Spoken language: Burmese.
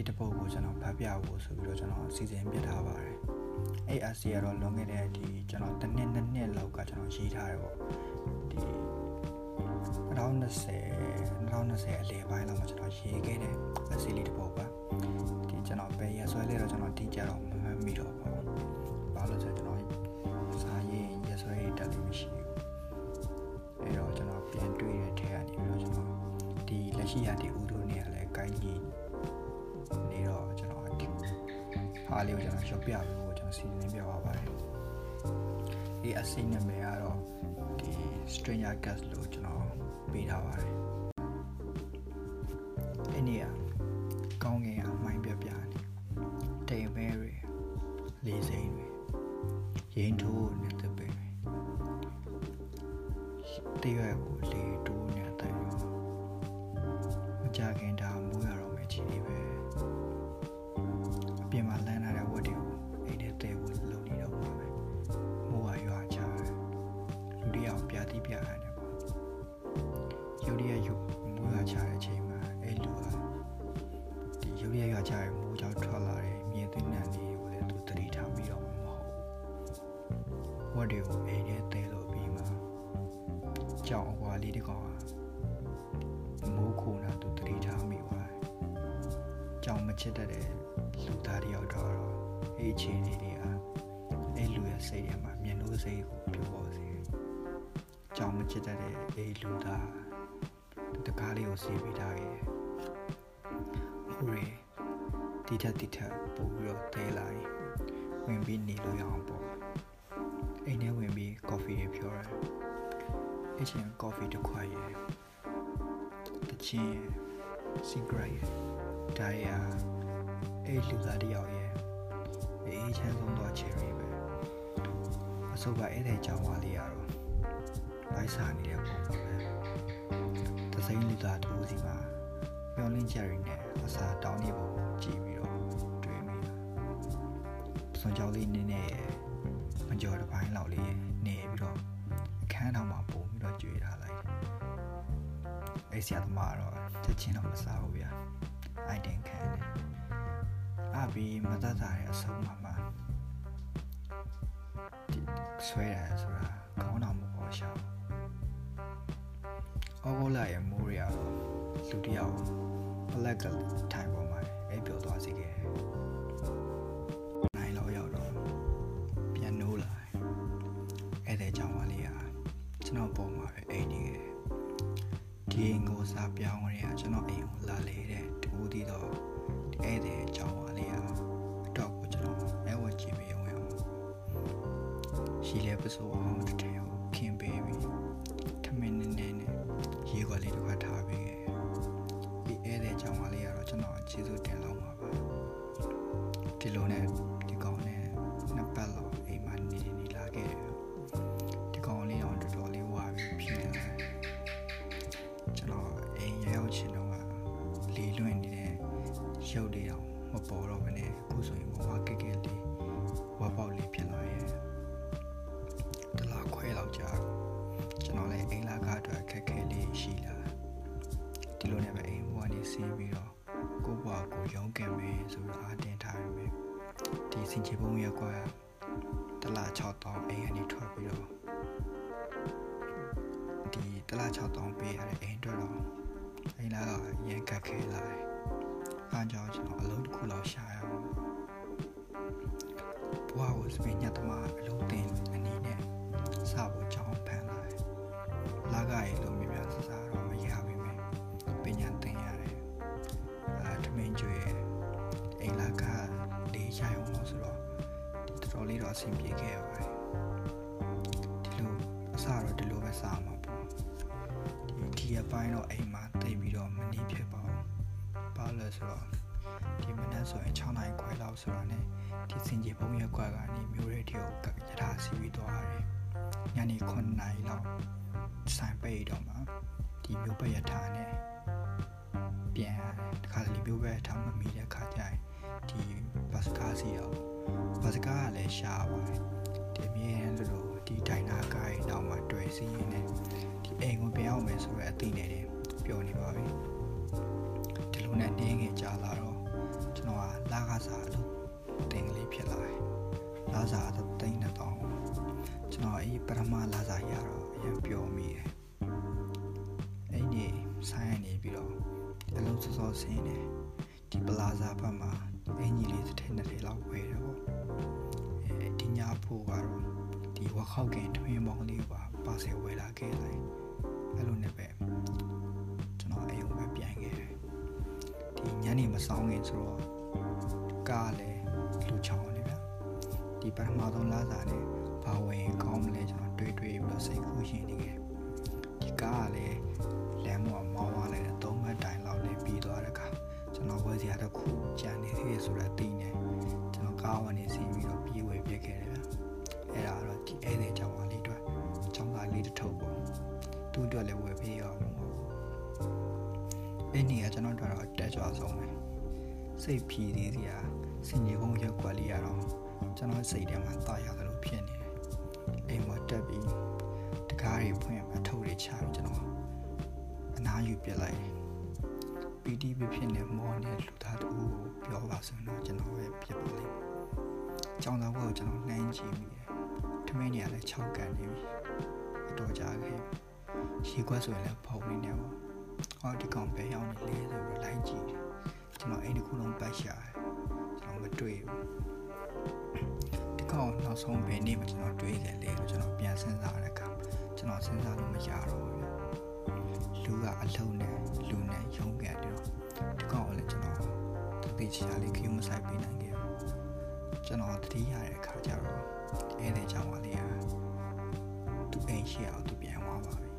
လေးတစ်ပုဒ်ကိုကျွန်တော်ဖတ်ပြဖို့ဆိုပြီးတော့ကျွန်တော်အစီအစဉ်ပြထားပါတယ်အဲ့ essay ကတော့လွန်ခဲ့တဲ့ဒီကျွန်တော်တစ်နှစ်နှစ်နှစ်လောက်ကကျွန်တော်ရေးထားတယ်ပေါ့ဒီ2020 2020အလယ်ပိုင်းလောက်မှာကျွန်တော်ရေးခဲ့တဲ့ essay လေးတစ်ပုဒ်ပါဒီကျွန်တော်ပဲရဆွဲလေးတော့ကျွန်တော်တီးကြတော့မမှတ်မိတော့ပါဘူးဘာလို့ဆိုကျွန်တော်စာရေးရဆွဲရေးတက်လို့မရှိဘူးအဲ့တော့ကျွန်တော်ပြန်တွေ့တဲ့ထဲကနေပြီးတော့ကျွန်တော်ဒီလက်ရှိရတဲ့ဥဒုနေရာလဲကိုင်းကြီး ဟာလေးကိုကျွန်တော်ရှော့ပြဖို့ကျွန်တော်စီစဉ်ပြပါပါတယ်ဒီအစိမ့်နာမည်ကတော့ဒီ Stranger Cast လို့ကျွန်တော်ပေးထားပါတယ် ကြောင်အကွာလေးတကောင်ဟာမိုးခုနာသူတတိထားမိသွားတယ်ကြောင်မချစ်တတ်တဲ့လူသားတယောက်တော့အဲ့အချိန်လေးတွေကအဲ့လူရဲ့စိတ်ထဲမှာမျက်နှာစိတ်ကိုပြပေါ်စေကြောင်မချစ်တတ်တဲ့အဲ့လူသားတကားလေးကိုစီးပေးထားခဲ့ဟိုရီဒီထက်ဒီထက်ပို့ပြီးတော့တဲလာရင်ဝင်ပြီးနေလို့ရအောင်ပေါ့အိမ်ထဲဝင်ပြီးကော်ဖီတွေဖြောတယ် အချင်းကော်ဖီတစ်ခွက်ရယ်တချင်းရယ်စီဂရက်ရယ်ဒါရယ်အဲ့လူသားတယောက်ရယ်အေးချမ်းဆုံးတော့ချယ်ရီပဲအဆုပ်ကအဲ့တဲ့ကြောင်ဝါလေးရတော့ဘိုက်စာနေတဲ့ပုံပါပဲသစိမ်းလူသားတူစီမှာမျောလင်းချယ်ရီနဲ့အစာတောင်းနေပုံကြည့်ပြီးတော့တွေ့မိတာစွန်ကြောင်လေးနင်းနေရယ်မကြော်တစ်ပိုင်းလောက်လေးနေပြီးတော့အခန်းထောင်မှာပုံပြီးတော့ကြွေထားလိုက် အဲ့ဆရာသမားတော့ချက်ချင်းတော့မစားဘူးဗျာအိုက်တင်ခံတယ်အဘီမတတ်တာရဲ့အဆုံးမှာမှာဒီဆွဲရတယ်ဆိုတာခေါင်းတော်မပေါ်ရှာအော်ဂိုလာရဲ့မိုးရတော့လူတယောက်ပလက်ကထိုင်ပေါ်မှာအိပ်ပျော်သွားစေခဲ့ ပြောင်းရတဲ့ကျွန်တော်အိမ်ကိုလာလေတဲ့တူတီတော့အဲ့တဲ့ကြောင်မလေးကတော့ကိုကျွန်တော်အဲဝကြည့်ပြီးအောင်အောင်ရှိလဲပစိုးအောင်တစ်ထည်ကိုခင်ပေးပြီးထမင်းနဲ့နဲ့ရေခွက်လေးတစ်ခွက်ထားပြီးဒီအဲ့တဲ့ကြောင်မလေးကတော့ကျွန်တော်ကျေးဇူးတင်လောက်ပါပါဒီလိုနဲ့ ရုပ်တွေတော့မပေါ်တော့ဘဲနဲ့အခုဆိုရင်ဘဝကက်ကက်လေးဝါပေါက်လေးဖြစ်လာရဲ့တလားခွဲလောက်ကြာကျွန်တော်လည်းအိမ်လာကားအတွက်ခက်ခဲလေးရှိလာဒီလိုနဲ့ပဲအိမ်ဘဝနေဆင်းပြီးတော့ကိုဘဝကိုရုန်းကန်မယ်ဆိုပြီးအားတင်ထားရမယ်ဒီစင်ချေပုံရက်ကွာတလား6တောင်းအိမ်ကနေထွက်ပြီးတော့ဒီတလား6တောင်းပေးရတဲ့အိမ်အတွက်တော့အိမ်လာကရန်ကက်ခဲလာတယ် အားကြောင့်ကျွန်တော်အလုံးတစ်ခုလောက်ရှာရအောင်ဘဝကိုစပင်းညတ်သမားအလုံးတင်အနေနဲ့စဖို့ကြောင်းဖန်လာတယ်လာကရေလုံးမြများစစားတော့မရပါဘူးပညာသင်ရတယ်အာတမင်ကျွေးအိမ်လာကလေးရအောင်လို့ဆိုတော့ဒီတော်တော်လေးတော့အဆင်ပြေခဲ့ရပါတယ်ဒီလိုအစတော့ဒီလိုပဲစားမှာပေါ့ဒီဒီအပိုင်းတော့အိမ်မှာတိတ်ပြီးတော့မနေဖြစ်ပါ ဘူးဘာလို့ဆိုတော့ဒီမနက်ဆိုရင်6နိုင်ခွဲလောက်ဆိုတော့ ਨੇ ဒီစင်ကြီးဘုံရက်ကွက်ကနေမျိုးရဲတီကိုရထားစီပြီးသွားရတယ်ညနေ9နိုင်လောက်ဆိုင်ပိတ်တော့မှဒီမျိုးပရထားနဲ့ပြန်ရတယ်တခါတလေမျိုးပဲထားမမီတဲ့ခါကျရင်ဒီဘတ်စကားစီရောဘတ်စကားကလည်းရှားပါတယ်ဒီအမြဲတမ်းလို့ဒီဒိုင်နာကားရဲ့နောက်မှာတွေ့စီရင်နဲ့ဒီအိမ်ကိုပြန်အောင်မယ်ဆိုရအသိနေတယ်ပြောနေပါပြီဒီ လိုနဲ့တင်းငယ်ကြာလာတော့ကျွန်တော်ကလာကစားအလုပ်တင်ကလေးဖြစ်လာတယ်လာစားတော့တိတ်နေတော့ကျွန်တော်အေးပထမလာစားရတော့အရင်ပျော်မိတယ်အဲ့ဒီဆိုင်ရနေပြီးတော့အလုပ်စောစောဆင်းနေဒီပလာဇာဘက်မှာအင်ကြီးလေးတစ်ထည့်နှစ်ထည့်လောက်ဝယ်တယ်ပေါ့အဲဒီညဖို့ကတော့ဒီဝခောက်ကင်ထွင်းပေါင်းလေးပါပါဆယ်ဝယ်လာခဲ့လိုက်အဲ့လိုနဲ့ပဲ ဆောင်ခင်ဆိုတော့ကားလည်းလူချောင်းနေဗျဒီပထမဆုံးလာစားနဲ့ဘာဝင်ကောင်းမလဲကျွန်တော်တွေးတွေးပြီးတော့စိတ်ကူးရှင်နေခဲ့ဒီကားကလည်းလမ်းပေါ်မောင်းသွားလိုက်တဲ့သုံးဘက်တိုင်လောက်နဲ့ပြီးသွားတဲ့အခါကျွန်တော်ဝယ်စရာတစ်ခုကြံနေသေးတယ်ဆိုတာသိနေကျွန်တော်ကားဝင်နေစီပြီးတော့ပြေးဝယ်ပြစ်ခဲ့တယ်ဗျအဲ့ဒါတော့ဒီဧည့်သည်ကြောင့်ပါလေးအတွက်ကျောင်းသားလေးတစ်ထုပ်ပေါ့သူ့အတွက်လည်းဝယ်ပေးရအောင်ပေါ့အဲ့ဒီကကျွန်တော်တို့တော့တက်ကြွဆုံးပဲ စိတ်ဖြီးသေးစရာစင်ကြီးကုန်းရက်ွက်လေးရတော့ကျွန်တော်စိတ်ထဲမှာတာရတယ်လို့ဖြစ်နေတယ်အိမ်မှာတက်ပြီးတကားတွေဖွင့်အထုပ်တွေချပြီးကျွန်တော်အနားယူပြစ်လိုက်တယ်ပီတီပြဖြစ်နေမောနေလူသားတူကိုပြောပါဆိုတော့ကျွန်တော်ပဲပြစ်ပါလိမ့်။ကျောင်းသားဘုရားကျွန်တော်နှိုင်းကြည့်မိတယ်။ထမင်းနေရလဲ6ကန်နေပြီ။အတော်ကြာခဲ့။ရေခွက်ဆိုရင်လည်းဖုံနေနေပေါ့။ဟောဒီကောင်ပဲရောက်နေလေဆိုပြီးလိုက်ကြည့်တယ်။ ကျွန်တော်အိမ်တစ်ခုလုံးပတ်ရှာတယ်။ကျွန်တော်မတွေ့ဘူး။ဒီကောင်နောက်ဆုံးဘယ်နေ့မှကျွန်တော်တွေ့ခဲ့လဲလို့ကျွန်တော်ပြန်စဉ်းစားတဲ့အခါကျွန်တော်စဉ်းစားလို့မရတော့ဘူး။လူကအလုံးနဲ့လူနဲ့ရုံးကန်တယ်ဒီကောင်ကလည်းကျွန်တော်တတိချာလေးခင်းမဆိုင်ပေးနိုင်ခဲ့ဘူးကျွန်တော်တတိရတဲ့အခါကျတော့အဲ့ဒီကြောင့်ပါလေဟာသူအိမ်ရှိအောင်သူပြန်သွားပါ